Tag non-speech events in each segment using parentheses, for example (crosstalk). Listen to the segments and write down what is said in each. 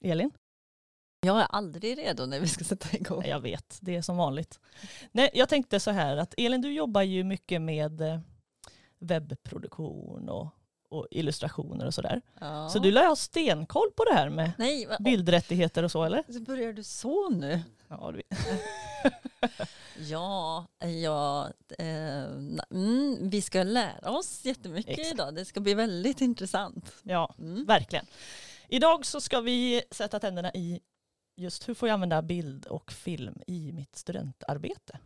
Elin? Jag är aldrig redo när vi ska sätta igång. Jag vet, det är som vanligt. Nej, jag tänkte så här att Elin, du jobbar ju mycket med eh, webbproduktion och, och illustrationer och sådär. Ja. Så du lär ha stenkoll på det här med Nej, vad- bildrättigheter och så eller? så börjar du så nu? Ja, du- (laughs) Ja, ja eh, mm, vi ska lära oss jättemycket Exakt. idag. Det ska bli väldigt intressant. ja Mm. verkligen. Idag så ska vi sätta tänderna i just hur får jag använda bild och film i mitt studentarbete?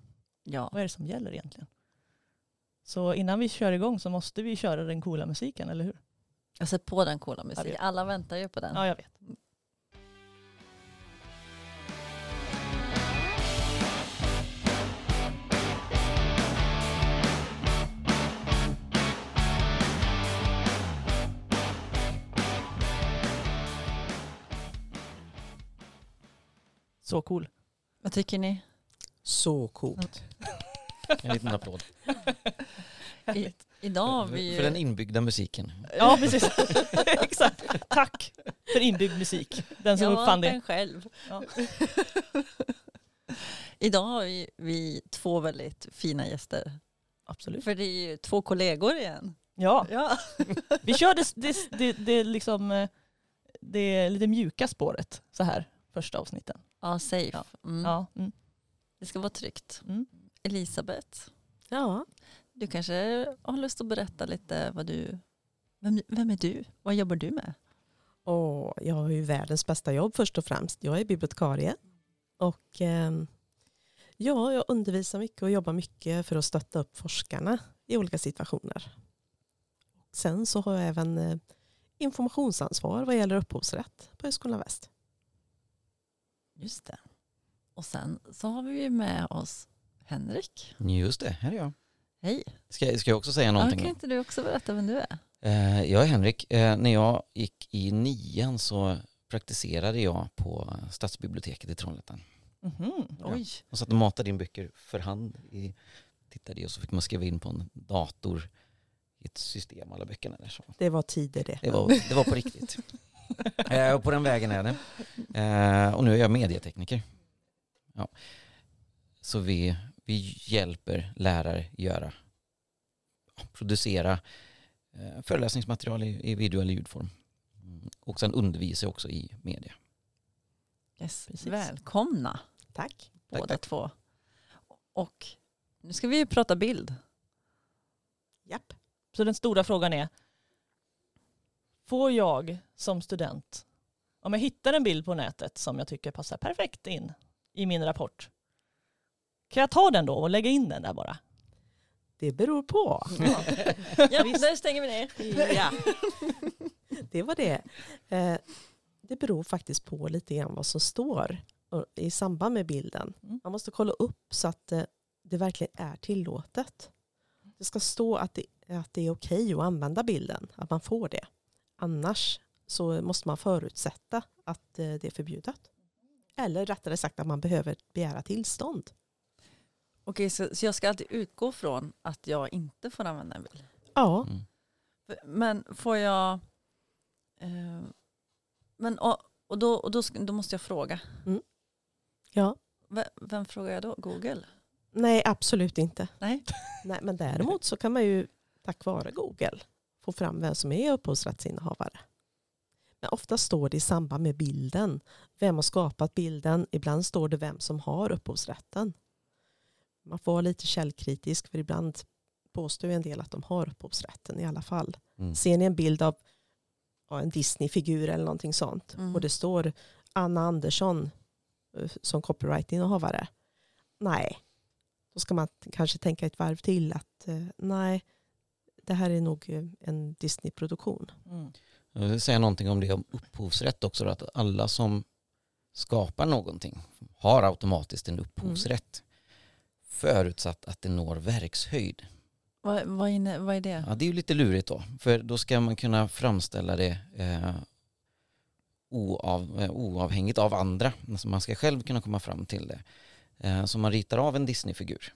Ja. Vad är det som gäller egentligen? Så innan vi kör igång så måste vi köra den coola musiken, eller hur? Jag sätter på den coola musiken. Alla väntar ju på den. Ja, jag vet. Så cool. Vad tycker ni? Så coolt. En liten applåd. I, idag har vi ju... För den inbyggda musiken. Ja, precis. (laughs) Exakt. Tack för inbyggd musik. Den som jag uppfann det. den själv. Ja. Idag har vi, vi två väldigt fina gäster. Absolut. För det är ju två kollegor igen. Ja, Ja. vi kör det, det, det, det, liksom, eh, det lite mjuka spåret så här första avsnitten. Ja, safe. Ja. Mm. Ja, mm. Det ska vara tryggt. Mm. Elisabeth, Ja, du kanske har lust att berätta lite vad du... Vem, vem är du? Vad jobbar du med? och jag har ju världens bästa jobb först och främst. Jag är bibliotekarie. Och ehm, ja, jag undervisar mycket och jobbar mycket för att stötta upp forskarna i olika situationer. Sen så har jag även eh, informationsansvar vad gäller upphovsrätt på Högskolan Väst. Just det. Och sen så har vi ju med oss Henrik. Just det, här är jag. Hej. Ska, ska jag också säga Ja, någonting? kan då? inte du också berätta vem du är? Eh, jag är Henrik. Eh, när jag gick i nian så praktiserade jag på stadsbiblioteket i Trollhättan. Mhm. Ja. Och satt och matade in böcker för hand. I, tittade och så fick man skriva in på en dator i ett system alla böckerna där. Så. Det var tider det. Det, var, det var på riktigt. Eh, och på den vägen är det. Eh, och nu är jag medietekniker. Ja. Så vi, vi hjälper lärare göra, producera eh, föreläsningsmaterial i, i video eller ljudform. Mm. Och sen undervisar också i media. Yes. Precis. Välkomna Tack. båda tack. två. Och nu ska vi ju prata bild. Japp. Så den stora frågan är, får jag som student, om jag hittar en bild på nätet som jag tycker passar perfekt in i min rapport, kan jag ta den då och lägga in den där bara? Det beror på. Ja, (laughs) där stänger vi ner. Ja. (laughs) Det var det. Eh, Det beror faktiskt på lite grann vad som står i samband med bilden. Mm. Man måste kolla upp så att det, det verkligen är tillåtet. Det ska stå att det, att det är okej att använda bilden, att man får det. Annars så måste man förutsätta att eh, det är förbjudet. Eller rättare sagt att man behöver begära tillstånd. Okej, så, så jag ska alltid utgå från att jag inte får använda en bild. Ja, Mm. Men får jag... Eh, men, och och, då, och då, då måste jag fråga. ja. V- Vem frågar jag då? Google? Nej, absolut inte. Nej. Nej, men däremot så kan man ju tack vare Google få fram vem som är upphovsrättsinnehavare. Men ofta står det i samband med bilden. Vem har skapat bilden? Ibland står det vem som har upphovsrätten. Man får vara lite källkritisk för ibland påstår ju en del att de har upphovsrätten i alla fall. Mm. Ser ni en bild av ja, en Disney-figur eller någonting sånt Mm. och det står Anna Andersson eh, som copyright-innehavare. Nej, då ska man kanske tänka ett varv till att eh, nej, det här är nog eh, en Disney-produktion. Mm. Jag vill säga någonting om det om upphovsrätt också. Då, att alla som skapar någonting har automatiskt en upphovsrätt. Förutsatt att det når verkshöjd. Vad, vad, inne, vad är det? Ja, det är ju lite lurigt då. För då ska man kunna framställa det eh, oav, eh, oavhängigt av andra. Alltså man ska själv kunna komma fram till det. Eh, så man ritar av en Disney-figur.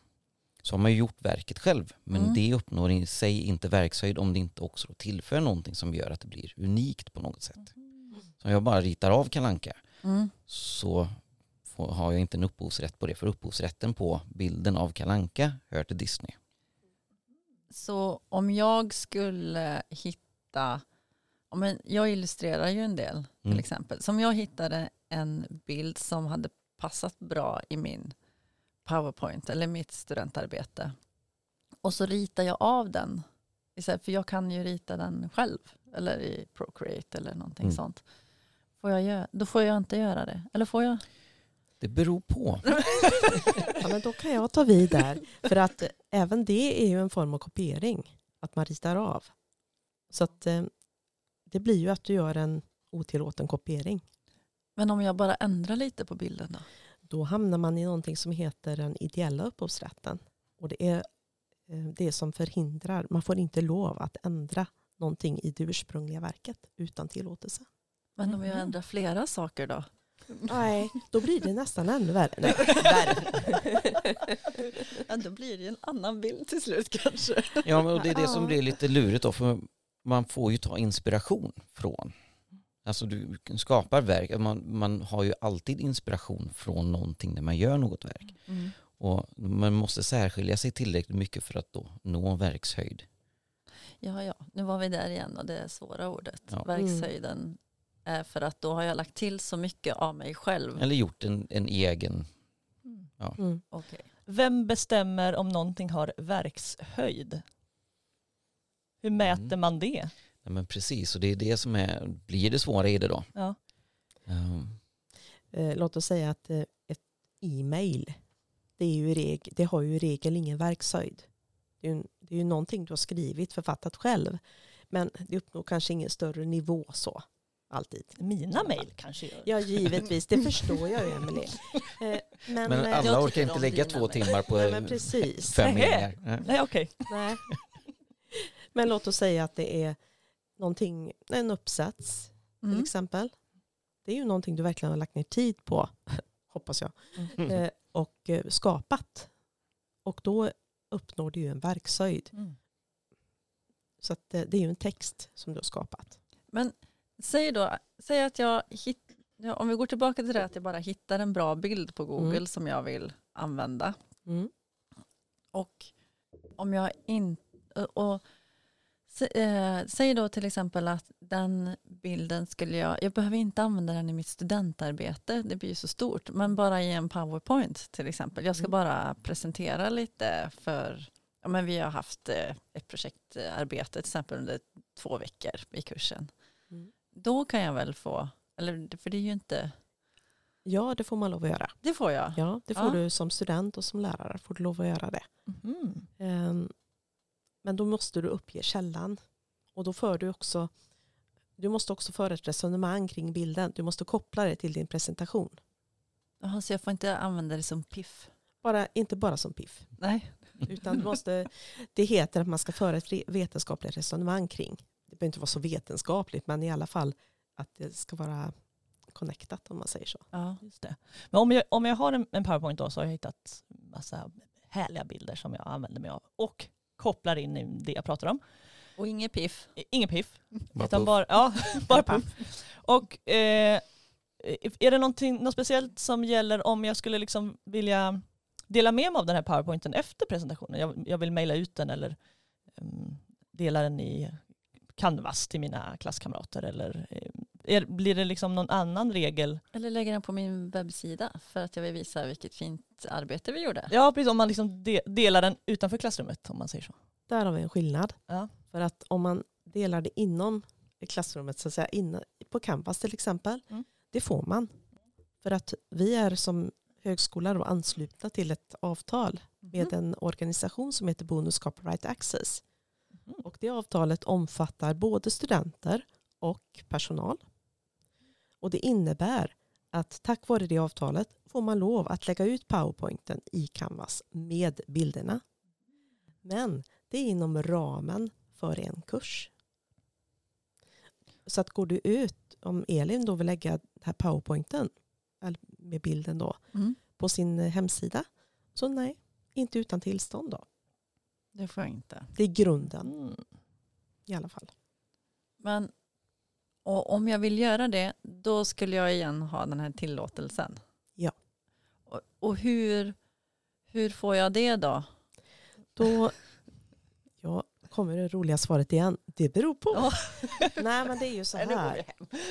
Så har man ju gjort verket själv. Men Mm. det uppnår i sig inte verkshöjd om det inte också tillför någonting som gör att det blir unikt på något sätt. Så om jag bara ritar av kalanka Mm. så får, har jag inte en upphovsrätt på det för upphovsrätten på bilden av kalanka hör till Disney. Så om jag skulle hitta, men jag illustrerar ju en del till Mm. exempel. Om jag hittade en bild som hade passat bra i min powerpoint eller mitt studentarbete och så ritar jag av den. För jag kan ju rita den själv eller i Procreate eller någonting Mm. sånt. Får jag göra, då får jag inte göra det. Eller får jag? Det beror på. (laughs) Ja, men då kan jag ta vid där. För att eh, även det är ju en form av kopiering. Att man ritar av. Så att eh, det blir ju att du gör en otillåten kopiering. Men om jag bara ändrar lite på bilden då? Då hamnar man i någonting som heter den ideella upphovsrätten. Och det är eh, det som förhindrar, man får inte lov att ändra någonting i det ursprungliga verket utan tillåtelse. Men om jag Mhm. ändrar flera saker då? Nej, då blir det nästan ännu värre. Nej, värre. Ja, då blir det en annan bild till slut kanske. Ja, men och det är det som blir lite lurigt då, för man får ju ta inspiration från. Alltså du skapar verk, man, man har ju alltid inspiration från någonting när man gör något verk. Mm. Och man måste särskilja sig tillräckligt mycket för att då nå verkshöjd. Ja, ja, nu var vi där igen och det svåra ordet. Ja. Verkshöjden är för att då har jag lagt till så mycket av mig själv. Eller gjort en, en egen, Mm. Okej. Vem bestämmer om någonting har verkshöjd? Hur mäter Mm. man det? Ja men precis, och det är det som är, blir det svåra i det då. Ja. Um, låt oss säga att eh, ett e-mail, det, är ju reg- det har ju i regel ingen verkshöjd. Det är, ju, det är ju någonting du har skrivit, författat själv. Men det uppnår kanske ingen större nivå så, alltid. Mina mejl kanske gör Ja, givetvis. Det förstår jag ju, Emelie. (laughs) Eh, men, men alla jag orkar inte lägga två timmar på nej, men precis. fem meningar. Nej okej. Nej. Men låt oss säga att det är någonting, en uppsats till Mm. exempel. Det är ju någonting du verkligen har lagt ner tid på, (laughs) hoppas jag, Mm. eh, och eh, skapat. Och då uppnår du ju en verkshöjd. Mm. Så att, eh, det är ju en text som du har skapat. Men säg då, säg att jag hitt, ja, om vi går tillbaka till det att jag bara hittar en bra bild på Google Mm. som jag vill använda. Mm. Och om jag inte, och säg då till exempel att den bilden skulle jag, jag behöver inte använda den i mitt studentarbete, det blir ju så stort, men bara i en powerpoint till exempel. Jag ska Mm. bara presentera lite för, ja men vi har haft eh, ett projektarbete till exempel under två veckor i kursen. Mm. Då kan jag väl få, eller för det är ju inte, Ja, det får man lov att göra. det får jag. Ja, det får Ja. du som student och som lärare får du lov att göra det. Ehm, Men då måste du uppge källan. Och då för du också, du måste också föra ett resonemang kring bilden. Du måste koppla det till din presentation. Jaha, så jag får inte använda det som piff. Bara, inte bara som piff. Nej. (laughs) Utan du måste, det heter att man ska föra ett vetenskapligt resonemang kring. Det behöver inte vara så vetenskapligt men i alla fall att det ska vara connectat om man säger så. Ja. Just det. Men om jag, om jag har en, en powerpoint då så har jag hittat massa härliga bilder som jag använder mig av och kopplar in i det jag pratar om. Och inget piff. Ingen piff. Bara Utan puff. bara, ja, (laughs) bara puff. Och eh, är det något speciellt som gäller om jag skulle liksom vilja dela med mig av den här powerpointen efter presentationen? Jag, jag vill mejla ut den eller um, dela den i Canvas till mina klasskamrater eller eh, är, blir det liksom någon annan regel? Eller lägga den på min webbsida för att jag vill visa vilket fint arbete vi gjorde. Ja, precis om man liksom de, delar den utanför klassrummet om man säger så. Där har vi en skillnad. Ja. För att om man delar det inom klassrummet, så att säga, inne, på Canvas till exempel, Mm. det får man. För att vi är som högskola då anslutna till ett avtal med en organisation som heter Bonus Copyright Access. Mhm. Och det avtalet omfattar både studenter och personal. Och det innebär att tack vare det avtalet får man lov att lägga ut powerpointen i Canvas med bilderna. Men det är inom ramen för en kurs. Så att går du ut, om Elin då vill lägga den här powerpointen med bilden då Mm. på sin hemsida, så nej, inte utan tillstånd då. Det får jag inte. Det är grunden Mm. i alla fall. Men Och om jag vill göra det, då skulle jag igen ha den här tillåtelsen. Ja. Och, och hur, hur får jag det då? Då (laughs) ja, kommer det roliga svaret igen. Det beror på. Ja. (laughs) Nej men det är ju så här.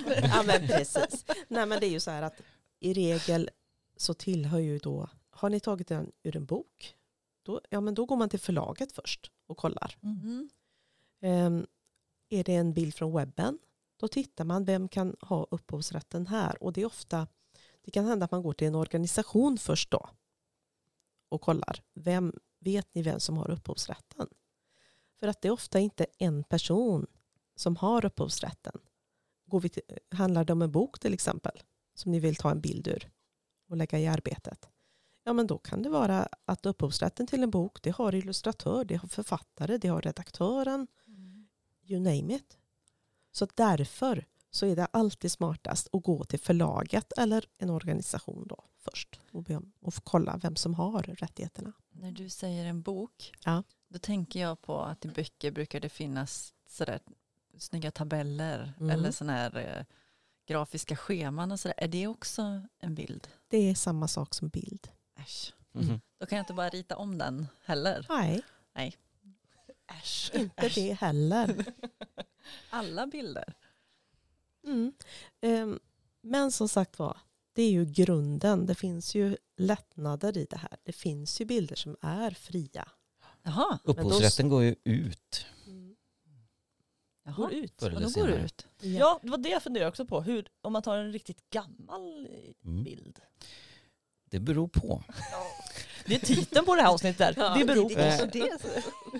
(laughs) Ja men precis. Nej men det är ju så här att i regel så tillhör ju då, har ni tagit den ur en bok, då, ja men då går man till förlaget först och kollar. Mm. Ehm, är det en bild från webben, då tittar man vem kan ha upphovsrätten här. Och det är ofta, det kan hända att man går till en organisation först då och kollar. Vem, vet ni vem som har upphovsrätten? För att det är ofta inte en person som har upphovsrätten. Går vi till, handlar det om en bok till exempel som ni vill ta en bild ur och lägga i arbetet. Ja men då kan det vara att upphovsrätten till en bok det har illustratör, det har författare, det har redaktören, you name it. Så därför så är det alltid smartast att gå till förlaget eller en organisation då först och, be om, och få kolla vem som har rättigheterna. När du säger en bok, Ja. då tänker jag på att i böcker brukar det finnas sådär snygga tabeller Mm. eller sådana här eh, grafiska scheman och sådär. Är det också en bild? Det är samma sak som bild. Äsch. Mhm. Då kan jag inte bara rita om den heller. Nej, Äsch. inte det heller. (laughs) Alla bilder. Mm. Ehm, Men som sagt var, det är ju grunden. Det finns ju lättnader i det här. Det finns ju bilder som är fria. Jaha, Upphovsrätten går ju ut. Jaha. Går ut. Och då går det ut. Ja, det var det jag funderade också på. Hur, om man tar en riktigt gammal Mm. bild. Det beror på. Det är titeln på det här avsnittet. Där. det beror på. Eh, det.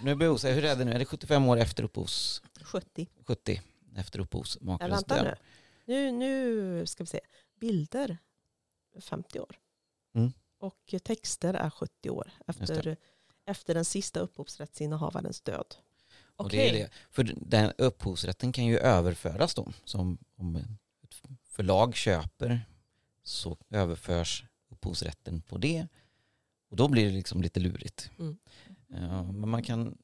Nu beror det, hur är det nu? Är det 75 år efter upphovs... 70. 70 efter upphovsmakarens död? nu. nu. Nu ska vi se. Bilder 50 år. Mm. Och texter är 70 år efter, efter den sista upphovsrättsinnehavarens död. Och det är det. För den upphovsrätten kan ju överföras då. Som om ett förlag köper så överförs upphovsrätten på det. Och då blir det liksom lite lurigt. Mm. Ja, men man kan,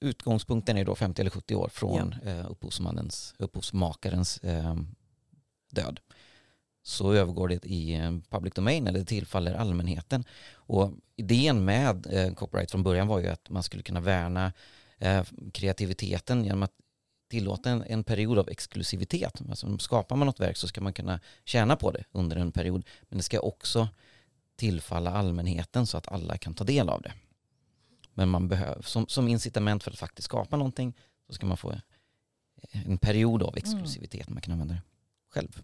utgångspunkten är då 50 eller 70 år från eh, upphovsmannens, upphovsmakarens eh, död. Så övergår det i eh, public domain eller tillfaller allmänheten. Och idén med eh, copyright från början var ju att man skulle kunna värna eh, kreativiteten genom att tillåta en, en period av exklusivitet. Alltså, skapar man något verk så ska man kunna tjäna på det under en period. Men det ska också tillfalla allmänheten så att alla kan ta del av det. Men man behöver, som, som incitament för att faktiskt skapa någonting så ska man få en period av exklusivitet. Man kan använda det själv.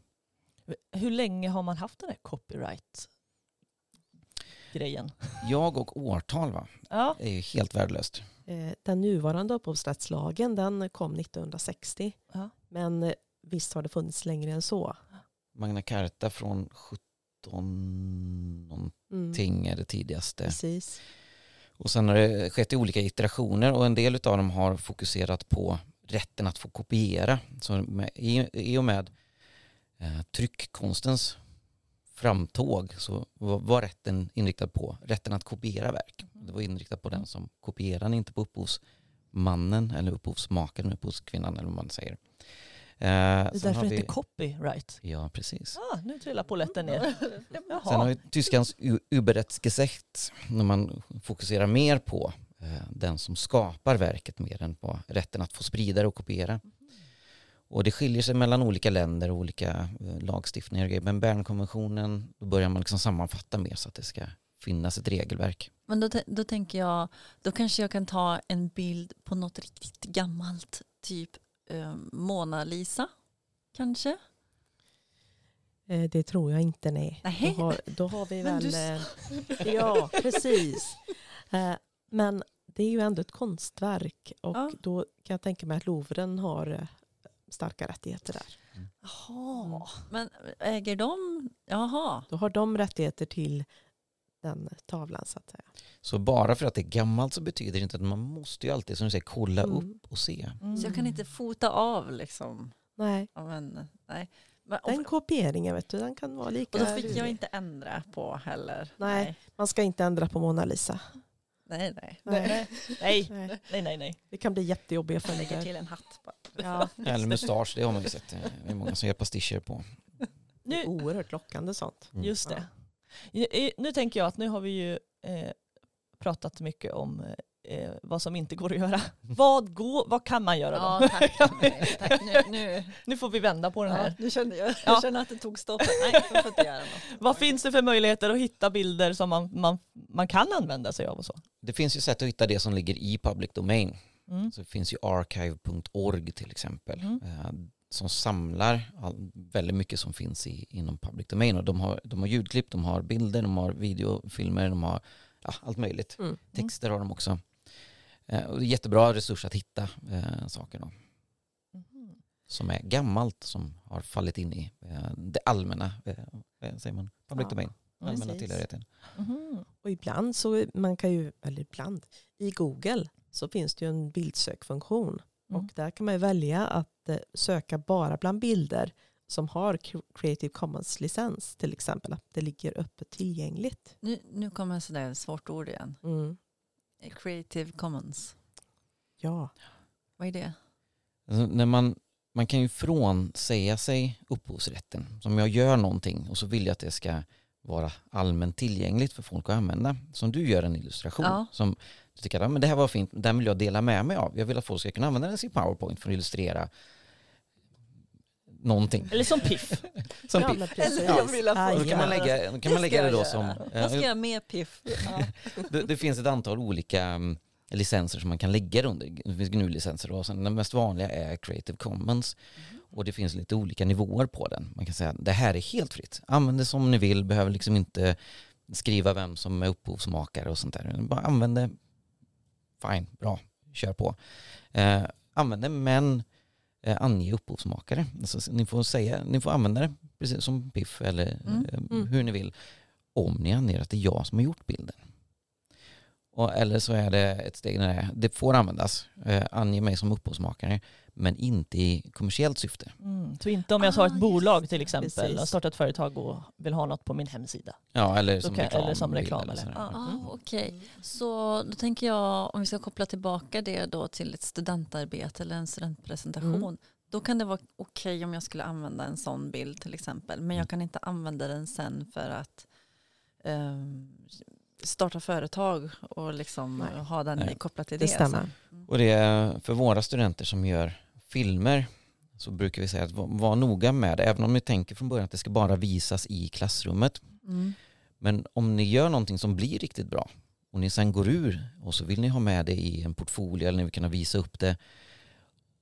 Hur länge har man haft den här copyright-grejen? Jag och årtal va, (laughs) Ja, är ju helt värdelöst. Eh, Den nuvarande upphovsrättslagen den kom 1960. Ja. Men eh, visst har det funnits längre än så. Magna Carta från 17 någonting Mm. är det tidigaste. Precis. Och sen har det skett i olika iterationer och en del av dem har fokuserat på rätten att få kopiera. Så med, i, i och med eh, tryckkonstens framtåg så var, var rätten inriktad på rätten att kopiera verk. Det var inriktat på den som kopierar, inte på upphovsmannen eller upphovsmakaren, upphovskvinnan eller vad man säger. Eh, det är därför det vi- heter copyright. Ja, precis. Ah, nu trillar polletten ner. (laughs) Sen har Jaha. vi tyskans U- Überrechtsgesetz när man fokuserar mer på eh, den som skapar verket mer än på rätten att få sprida det och kopiera. Och det skiljer sig mellan olika länder och olika eh, lagstiftningar. Men Bernkonventionen, då börjar man liksom sammanfatta mer så att det ska finnas ett regelverk. Men då, då tänker jag, då kanske jag kan ta en bild på något riktigt gammalt, typ eh, Mona Lisa, kanske? Eh, Det tror jag inte, nej. Nej. Då har, då har vi väl... du eh, Ja, precis. Eh, Men det är ju ändå ett konstverk och Ja. då kan jag tänka mig att Louvren har starka rättigheter där. Jaha, men äger de, jaha, Då har de rättigheter till den tavlan så att säga. Så bara för att det är gammalt så betyder det inte att man måste ju alltid som du säger kolla Mm. upp och se. Mm. så jag kan inte fota av liksom. Nej, Ja, men, nej. Men, och, den kopieringen vet du, den kan vara lika och då fick jag inte ändra på heller. Nej. Man ska inte ändra på Mona Lisa. Nej, nej. Nej, nej, Nej, (laughs) nej, nej. nej. det kan bli jättejobbiga Jag lägger följder. till en hatt bara. Ja. (laughs) Eller mustasch, det har man ju sett. Det är många som gör pastischer på. Det är Nu, oerhört lockande sånt. Mm. just det. I- Nu tänker jag att nu har vi ju eh, pratat mycket om eh, vad som inte går att göra. Vad, går, vad kan man göra Ja, (laughs) då? tack. tack. Nu, nu, Nu får vi vända på den ja, här. nu kände jag, Ja. jag känner att det tog stopp. Nej, jag får inte göra något. Vad finns det för möjligheter att hitta bilder som man, man, man kan använda sig av och så? Det finns ju sätt att hitta det som ligger i public domain. Mm. Så det finns ju archive.org till exempel. Mm. Eh, Som samlar all, väldigt mycket som finns i, inom public domain. Och de har, de har ljudklipp, de har bilder, de har videofilmer, de har ja, allt möjligt. Mm. Texter har de också. Eh, Och det är jättebra resurs att hitta eh, saker då, Mhm. som är gammalt, som har fallit in i eh, det allmänna, eh, vad säger man, public Ja, domain, allmänna precis. tillhörigheten. Mhm. Och ibland så man kan ju, eller ibland, i Google så finns det ju en bildsökfunktion. Mm. Och där kan man välja att söka bara bland bilder som har Creative Commons-licens till exempel. Att det ligger öppet tillgängligt. Nu, nu kommer ett sådär svårt ord igen. Mm. Creative Commons. Ja, Vad är det? Alltså, när man, man kan ju frånsäga sig upphovsrätten. Som jag gör någonting och så vill jag att det ska vara allmänt tillgängligt för folk att använda. Som du gör en illustration. Ja. Som du tycker att "Ja, men det här var fint, den vill jag dela med mig av. Jag vill att folk ska kunna använda den i sin powerpoint för att illustrera någonting. Eller som piff. (laughs) Som piff. Eller jag vill ha Aj, Då kan man lägga, kan man lägga det då som... Jag ska göra mer piff. (laughs) Det, det finns ett antal olika mm, licenser som man kan lägga under. Det finns GNU-licenser och sen den mest vanliga är Creative Commons. Och det finns lite olika nivåer på den. Man kan säga att det här är helt fritt. Använd det som ni vill, behöver liksom inte skriva vem som är upphovsmakare och sånt där. Bara använd det. Fine, bra, kör på. Eh, använd det men eh, ange upphovsmakare. Alltså, ni får säga, ni får använda det precis som Piff eller Mm, eh, mm. hur ni vill. Om ni anger att det är jag som har gjort bilden. Och, eller så är det ett steg när det, det får användas. Eh, ange mig som upphovsmakare men inte i kommersiellt syfte. Mm. Så inte om jag har Ah, ett bolag till exempel Precis. och startat ett företag och vill ha något på min hemsida. Ja, eller som kan- reklam. eller som reklam, eller- ja. Ah, Mm. Okej, så då tänker jag om vi ska koppla tillbaka det då till ett studentarbete eller en studentpresentation. Mm. Då kan det vara okej om jag skulle använda en sån bild till exempel. Men jag kan inte använda den sen för att ehm, starta företag och liksom Nej. ha den Nej. kopplat till Det det. stämmer. sen. Och det är för våra studenter som gör filmer så brukar vi säga att var, noga med det. Även om ni tänker från början att det ska bara visas i klassrummet. Mm. Men om ni gör någonting som blir riktigt bra och ni sen går ur och så vill ni ha med det i en portfolio eller ni vill kunna visa upp det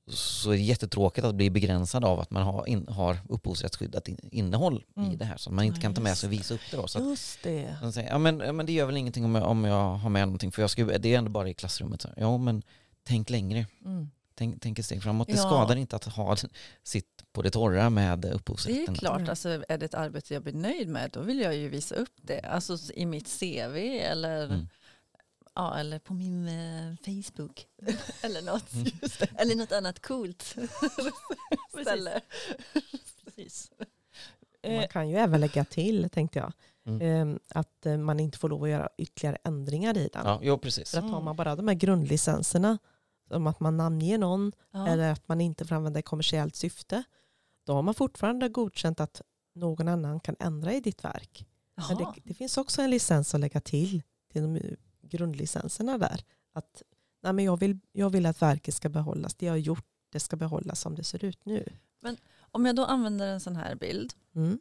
så är det jättetråkigt att bli begränsad av att man har, in, har upphovsrättsskyddat in, innehåll Mm. i det här så att man inte Ja, kan ta med sig och visa upp det då. Så att Just det. man säger, ja, men, ja men det gör väl ingenting om jag, om jag har med någonting för jag ska, det är ändå bara i klassrummet. Så, ja men tänk längre, Mm. Tänk, tänk ett steg framåt. Det Ja. skadar inte att ha (laughs) sitt på det torra med Det är upphovsrätten. klart, alltså, är det ett arbete jag blir nöjd med då vill jag ju visa upp det. Alltså i mitt CV eller, Mm. ja, eller på min eh, Facebook. (laughs) eller, något. Mm. eller något annat coolt (laughs) ställe. Precis. Man Eh, kan ju även lägga till, tänkte jag, Mm. eh, att eh, man inte får lov att göra ytterligare ändringar i den. Ja, jo precis. För att har Mm. man bara de här grundlicenserna, som att man namnger någon Ja. eller att man inte får använda i kommersiellt syfte, då har man fortfarande godkänt att någon annan kan ändra i ditt verk. Men det, det finns också en licens att lägga till, till de eh, grundlicenserna där. Att nej men jag, vill, jag vill att verket ska behållas, det jag har gjort, det ska behållas som det ser ut nu. Om jag då använder en sån här bild Mm.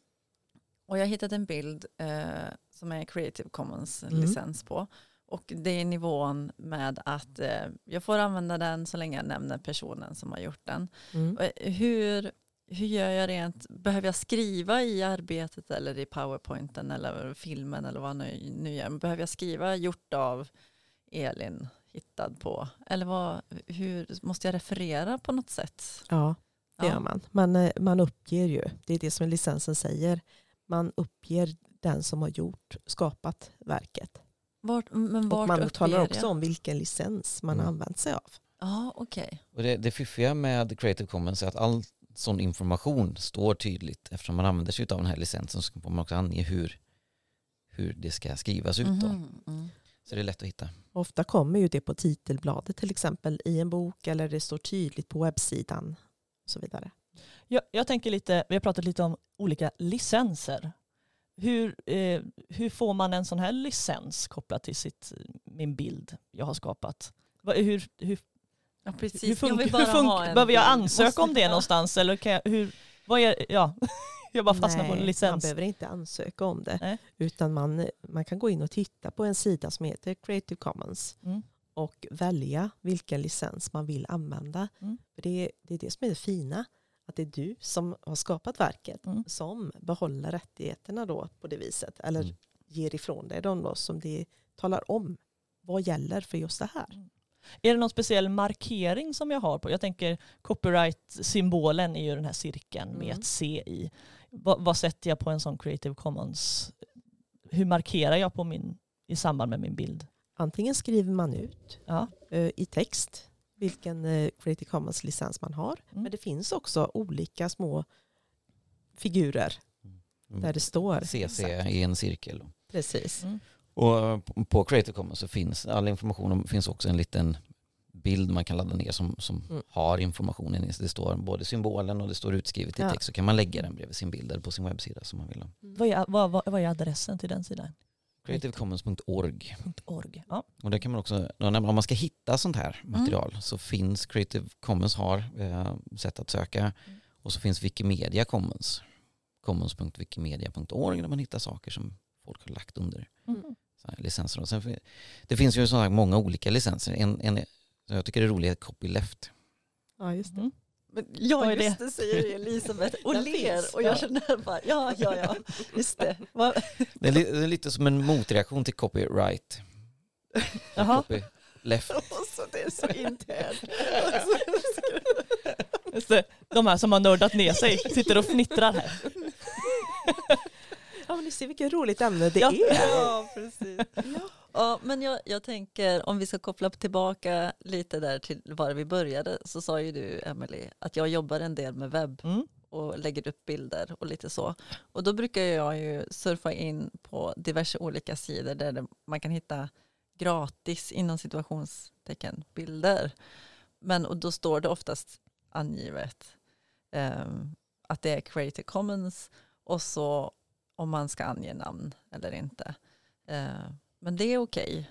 och jag har hittat en bild eh, som är Creative Commons Mm. licens på och det är nivån med att eh, jag får använda den så länge jag nämner personen som har gjort den. Mm. Eh, Hur, hur gör jag rent? Behöver jag skriva i arbetet eller i powerpointen eller filmen eller vad nu, nu gör? Behöver jag skriva gjort av Elin hittad på? Eller vad, hur, måste jag referera på något sätt? Ja, det Ja. gör man. man. eh, Man uppger ju, det är det som licensen säger, man uppger den som har gjort, skapat verket. Vart, men vart Och man talar också om vilken licens man Mm. har använt sig av. Ja, okej. Och det, det fiffiga med Creative Commons är att all sån information står tydligt eftersom man använder sig av den här licensen så får man också ange hur, hur det ska skrivas ut. Då. Mhm, mm. Så det är lätt att hitta. Ofta kommer ju det på titelbladet till exempel i en bok eller det står tydligt på webbsidan och så vidare. Jag, jag tänker lite, vi har pratat lite om olika licenser. Hur, eh, hur får man en sån här licens kopplat till sitt, min bild jag har skapat? Hur, hur, Ja, precis. hur Jag funkar, hur bara en behöver jag ansöka Måste- om det Ja. någonstans? Eller kan jag, hur, vad är, ja, (laughs) jag bara fastnar på en man licens. behöver inte ansöka om det. Nej. Utan man, man kan gå in och titta på en sida som heter Creative Commons Mm. och välja vilken licens man vill använda. Mm. För det, är- det är det som är det fina. Att det är du som har skapat verket Mm. som behåller rättigheterna då på det viset. Eller Mm. ger ifrån dig dem då som det talar om vad gäller för just det här. Är det någon speciell markering som jag har på? Jag tänker copyright-symbolen är ju den här cirkeln med Mm. ett C i. Vad, vad sätter jag på en sån Creative Commons? Hur markerar jag på min, i samband med min bild? Antingen skriver man ut Ja. eh, i text vilken eh, Creative Commons licens man har. Mm. Men det finns också olika små figurer där det står. CC i en cirkel. Precis. Mm. Och på- på Creative Commons så finns all information, finns också en liten bild man kan ladda ner som, som Mm. har informationen. Det står både symbolen och det står utskrivet i Ja. text. Så kan man lägga den bredvid sin bild eller på sin webbsida som man vill. Vad, är, vad, vad, vad är adressen till den sidan? Creativecommons.org. .org. Ja. Och där kan man också, om man ska hitta sånt här material så finns Creative Commons har eh, sätt att söka Mm. och så finns Wikimedia Commons. commons.wikimedia.org där man hittar saker som folk har lagt under så här, licenser. Och sen, det finns ju sådana här många olika licenser. En, en, jag tycker är rolig är copyleft. Ja, just det. Men, ja, just det? det säger Elisabeth och Den ler. finns, Och jag ja. känner bara, ja, ja, ja, just det. Det är, li, det är lite som en motreaktion till copyright. Jaha, Copyleft. Alltså, (laughs) det är så internt. (laughs) just det. De här som har nördat ner sig sitter och fnittrar här. (laughs) Ja, men ni ser vilket roligt ämne det Ja. är. Ja, precis. Ja, men jag, jag tänker om vi ska koppla tillbaka lite där till var vi började så sa ju du Emily att jag jobbar en del med webb Mm. och lägger upp bilder och lite så. Och då brukar jag ju surfa in på diverse olika sidor där man kan hitta gratis inom situationstecken bilder. Men och då står det oftast angivet ehm, att det är Creative Commons och så om man ska ange namn eller inte. Eh, men det är okej.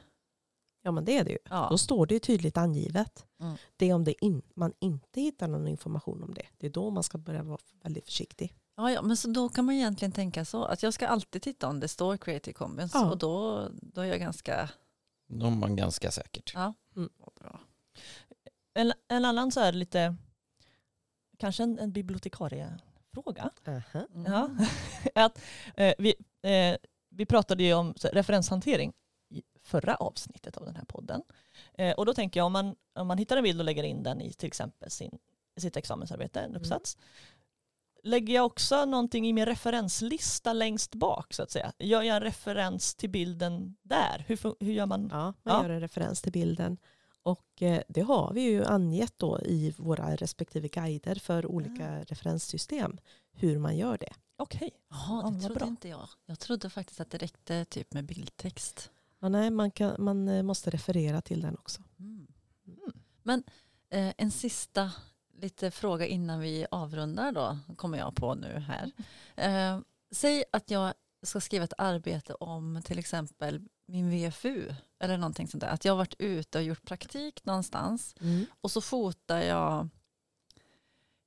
Ja, men det är det ju. Ja. Då står det ju tydligt angivet. Mm. Det är om det in, man inte hittar någon information om det. Det är då man ska börja vara väldigt försiktig. Ja, ja, men så då kan man egentligen tänka så att jag ska alltid titta om det står Creative Commons Ja. och då, då är jag ganska De är man ganska säkert. ja, Mm. bra. En, en annan så här lite, kanske en, en bibliotekariefråga. Aha. Mm. Ja. (laughs) att, eh, vi, eh, vi pratade ju om referenshantering i förra avsnittet av den här podden. Eh, och då tänker jag om man, om man hittar en bild och lägger in den i till exempel sin, sitt examensarbete, en uppsats. Lägger jag också någonting i min referenslista längst bak så att säga? Gör jag en referens till bilden där? Hur, hur gör man? Ja, man Ja. gör en referens till bilden. Och eh, det har vi ju angett då i våra respektive guider för olika referenssystem. Hur man gör det. Okej. Jaha, Ja, det trodde bra. inte jag. Jag trodde faktiskt att det räckte typ med bildtext. Ja, nej, man, kan, man eh, måste referera till den också. Mm. Mm. Men eh, en sista lite fråga innan vi avrundar då, kommer jag på nu här. (laughs) Eh, säg att jag ska skriva ett arbete om till exempel min VFU eller någonting sånt där. Att jag har varit ute och gjort praktik någonstans och så fotar jag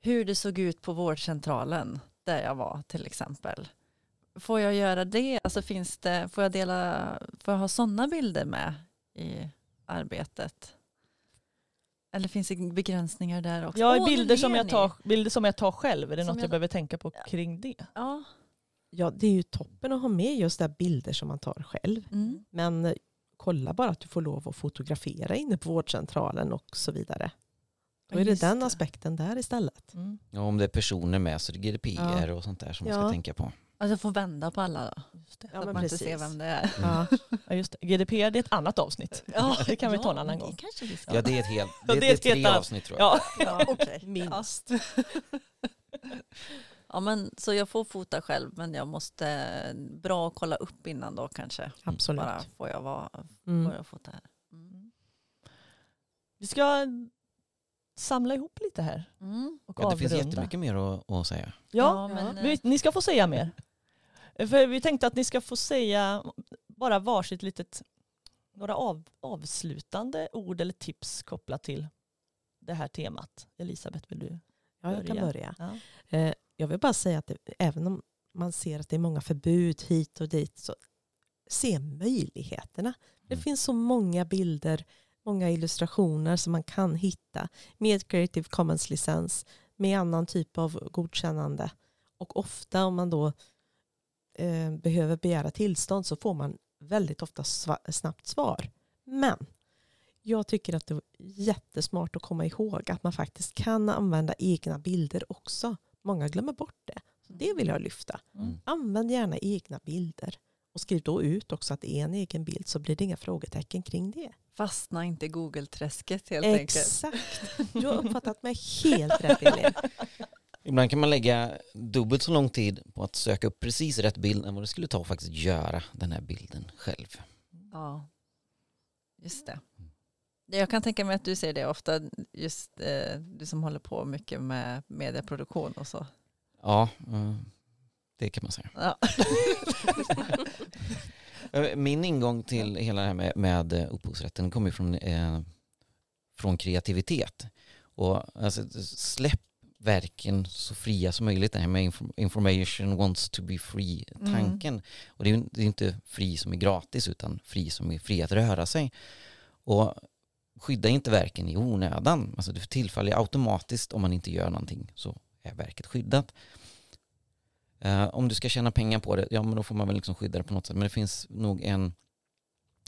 hur det såg ut på vårdcentralen där jag var till exempel. Får jag göra det? Alltså finns det, får jag dela, får jag ha sådana bilder med i arbetet? Eller finns det begränsningar där också? Ja, Åh, bilder, som jag tar, bilder som jag tar själv, är det Som något jag, jag- behöver tänka på kring det? Ja. Ja, det är ju toppen att ha med just där bilder som man tar själv. Mm. Men kolla bara att du får lov att fotografera inne på vårdcentralen och så vidare. Då är det Just den det. aspekten där istället. Mm. Ja, om det är personer med så är det GDPR och sånt där som man ska Ja. tänka på. Alltså får vända på alla då. Just det. Ja, så att man inte precis. ser vem det är. Ja. (laughs) Ja, just det. GDPR det är ett annat avsnitt. (laughs) Ja, Det kan vi ta en ja, annan det gång. kanske vi ska. Ja, det är ett helt, Ja, det, det är ett tre avsnitt tror jag. Ja. (laughs) Ja, okej. Minst. Ja, men, så jag får fota själv men jag måste bra kolla upp innan då kanske. Absolut. Bara får jag, vara, Mm. får jag fota här. Mm. Vi ska samla ihop lite här Mm. och Ja, det finns jättemycket mer att, att säga. Ja, men, eh, vi, ni ska få säga mer. För vi tänkte att ni ska få säga bara varsitt litet, några av, avslutande ord eller tips kopplat till det här temat. Elisabeth, vill du? Ja, jag kan Börja. börja. Ja. Eh, jag vill bara säga att det, även om man ser att det är många förbud hit och dit så se möjligheterna. Det Mm. finns så många bilder, många illustrationer som man kan hitta med Creative Commons-licens, med annan typ av godkännande. Och ofta om man då eh, behöver begära tillstånd så får man väldigt ofta snabbt svar. Men jag tycker att det är jättesmart att komma ihåg att man faktiskt kan använda egna bilder också. Många glömmer bort det. Så det vill jag lyfta. Mm. Använd gärna egna bilder. Och skriv då ut också att det är en egen bild så blir det inga frågetecken kring det. Fastna inte i Google-träsket helt enkelt. Exakt. Du har uppfattat mig helt rätt Elin. (laughs) Ibland kan man lägga dubbelt så lång tid på att söka upp precis rätt bild än vad det skulle ta att faktiskt göra den här bilden själv. Ja, just det. Jag kan tänka mig att du ser det ofta, just eh, du som håller på mycket med medieproduktion och så. Ja, eh, det kan man säga. Ja. (laughs) Eh, Min ingång till hela det här med, med eh, upphovsrätten kommer ju från, eh, från kreativitet. Och alltså, släpp verken så fria som möjligt. Det här med inform- information wants to be free-tanken. Och det är det är inte fri som är gratis utan fri som är fri att röra sig. Och skydda inte verken i onödan. Alltså det tillfaller automatiskt om man inte gör någonting så är verket skyddat. Eh, om du ska tjäna pengar på det, ja men då får man väl liksom skydda det på något sätt. Men det finns nog en,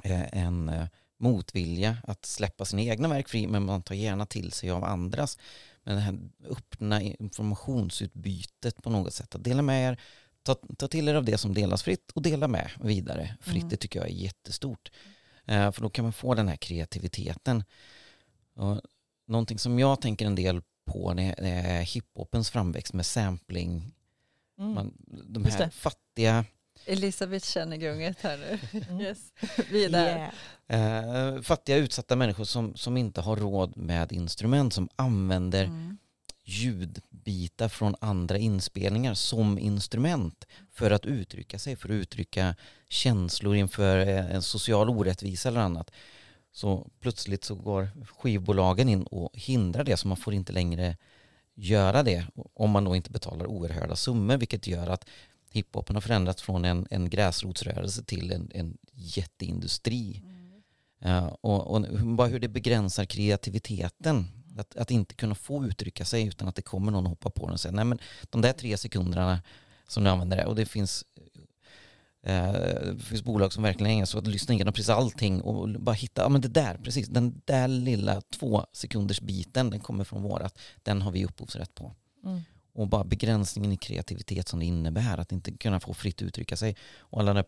eh, en eh, motvilja att släppa sina egna verk fri, men man tar gärna till sig av andras. Men det här öppna informationsutbytet på något sätt, att dela med er, ta, ta till er av det som delas fritt och dela med vidare fritt, Mm. det tycker jag är jättestort. Eh, för då kan man få den här kreativiteten. Och någonting som jag tänker en del på det det är hiphopens framväxt med sampling Mm. man, de här det. fattiga, Elisabeth känner gunget här nu. (laughs) Mm. Yes. Vi är där. Yeah. eh, fattiga utsatta människor som, som inte har råd med instrument, som använder Mm. ljudbitar från andra inspelningar som instrument för att uttrycka sig, för att uttrycka känslor inför eh, en social orättvisa eller annat. Så plötsligt så går skivbolagen in och hindrar det så man får inte längre göra det om man då inte betalar oerhörda summor vilket gör att hiphopen har förändrats från en, en gräsrotsrörelse till en, en jätteindustri. Eh, och, och bara hur det begränsar kreativiteten. Att, att inte kunna få uttrycka sig utan att det kommer någon och hoppar på den och säger nej men de där tre sekunderna som du använder det och det finns det finns bolag som verkligen ägnar sig åt att lyssna igenom precis allting och bara hitta, ja men det där, precis, den där lilla två sekunders biten, den kommer från vårat, den har vi upphovsrätt på. Mm. Och bara begränsningen i kreativitet som det innebär, att inte kunna få fritt uttrycka sig. Och alla där,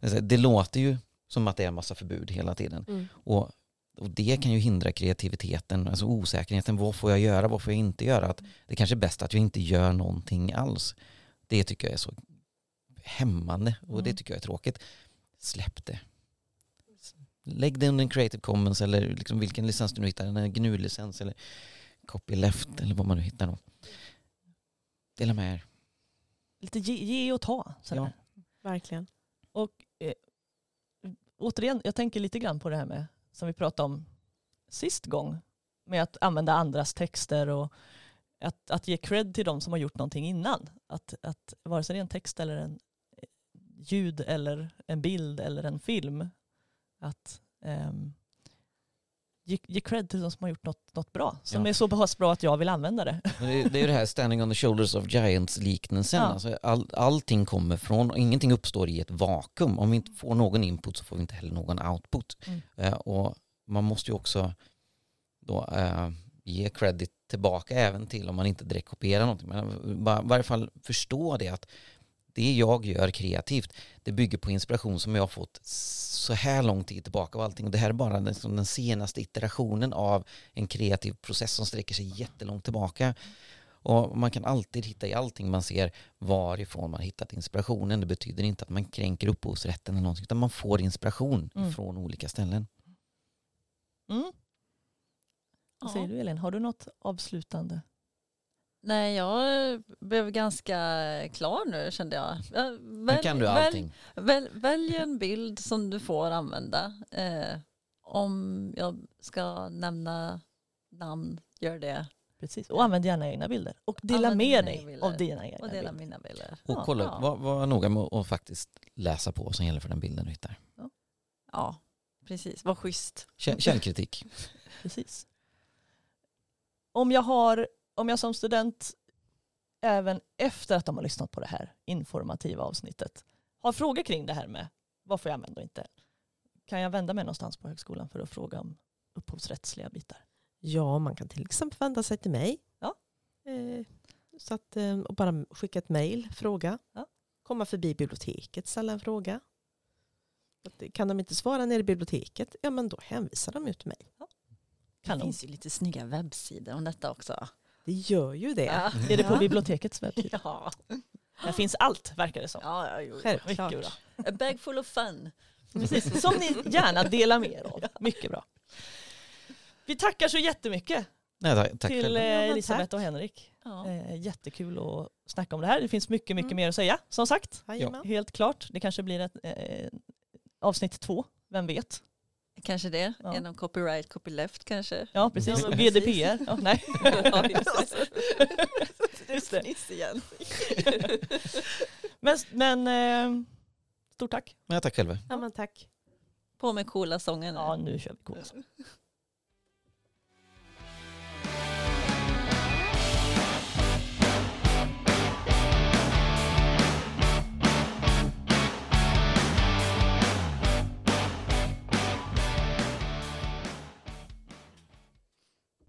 alltså, det låter ju som att det är en massa förbud hela tiden. Mm. Och, och det kan ju hindra kreativiteten, alltså osäkerheten. Vad får jag göra, vad får jag inte göra? Att det kanske är bäst att jag inte gör någonting alls. Det tycker jag är så hämmande och det Mm. tycker jag är tråkigt. Släpp det. Lägg det under en Creative Commons eller liksom vilken licens du nu hittar, en GNU-licens eller copyleft eller vad man nu hittar då. Dela med er. Lite ge, ge och ta. sådär. Ja. Verkligen. Och eh, återigen, jag tänker lite grann på det här med som vi pratade om sist gång med att använda andras texter och att, att ge cred till de som har gjort någonting innan. Att, att vare sig det är en text eller en ljud eller en bild eller en film att ehm, ge, ge cred till de som har gjort något, något bra. Som Ja. är så pass bra att jag vill använda det. Det är, det är det här standing on the shoulders of giants-liknelsen. Ja. Alltså all, allting kommer från, och ingenting uppstår i ett vakuum. Om vi inte får någon input så får vi inte heller någon output. Mm. Eh, och man måste ju också då, eh, ge credit tillbaka även till om man inte direkt kopierar någonting. Men i varje fall förstå det att det jag gör kreativt, det bygger på inspiration som jag har fått så här lång tid tillbaka och allting. Och det här är bara den, som den senaste iterationen av en kreativ process som sträcker sig jättelångt tillbaka. Och man kan alltid hitta i allting man ser varifrån man hittat inspirationen. Det betyder inte att man kränker upphovsrätten eller någonting, utan man får inspiration Mm. från olika ställen. Mm. Vad säger du Elin, har du något avslutande? Nej, jag blev ganska klar nu kände jag. Ja, Nu Välj, kan du allting. välj, välj en bild som du får använda. Eh, om jag ska nämna namn, gör det. Precis. Och använd gärna egna bilder. Och dela Använd med dig bilder. av dina egna Och dela bilder. mina bilder. Och Ja, kolla, ja. var, var noga med att faktiskt läsa på vad som gäller för den bilden du hittar. Ja, precis. Vad schysst. Kä- Källkritik. (laughs) Precis. Om jag, har, om jag som student, även efter att de har lyssnat på det här informativa avsnittet, har frågor kring det här med vad får jag använda och inte, kan jag vända mig någonstans på högskolan för att fråga om upphovsrättsliga bitar? Ja, man kan till exempel vända sig till mig. Ja. Eh, så att, eh, och bara skicka ett mejl, fråga. Ja. Komma förbi biblioteket, ställa en fråga. Kan de inte svara nere i biblioteket, ja men då hänvisar de ut till mig. Det Kanon. finns ju lite snygga webbsidor om detta också. Det gör ju det. Ja. Är det på Ja. bibliotekets webbsida? Ja, Där finns allt verkar det som. ja, ja jo. Självklart. Mycket bra. A bag full of fun. Precis. Som ni gärna delar med er av. Mycket bra. Vi tackar så jättemycket Nej, tack, tack till eh, Ja, Elisabeth tack. och Henrik. Ja. Eh, jättekul att snacka om det här. Det finns mycket, mycket Mm. mer att säga som sagt. Jajamän. Helt klart. Det kanske blir ett eh, avsnitt två, vem vet? Kanske det, Ja. genom copyright, copyleft kanske. Ja, precis. Ja, Och. GDPR. Ja, nej. (laughs) Ja, just det. (laughs) Just det. Igen. (laughs) Men, men eh, stort tack. Ja, tack själva. Ja, men tack. På med coola sången. Ja, nu kör vi coolt.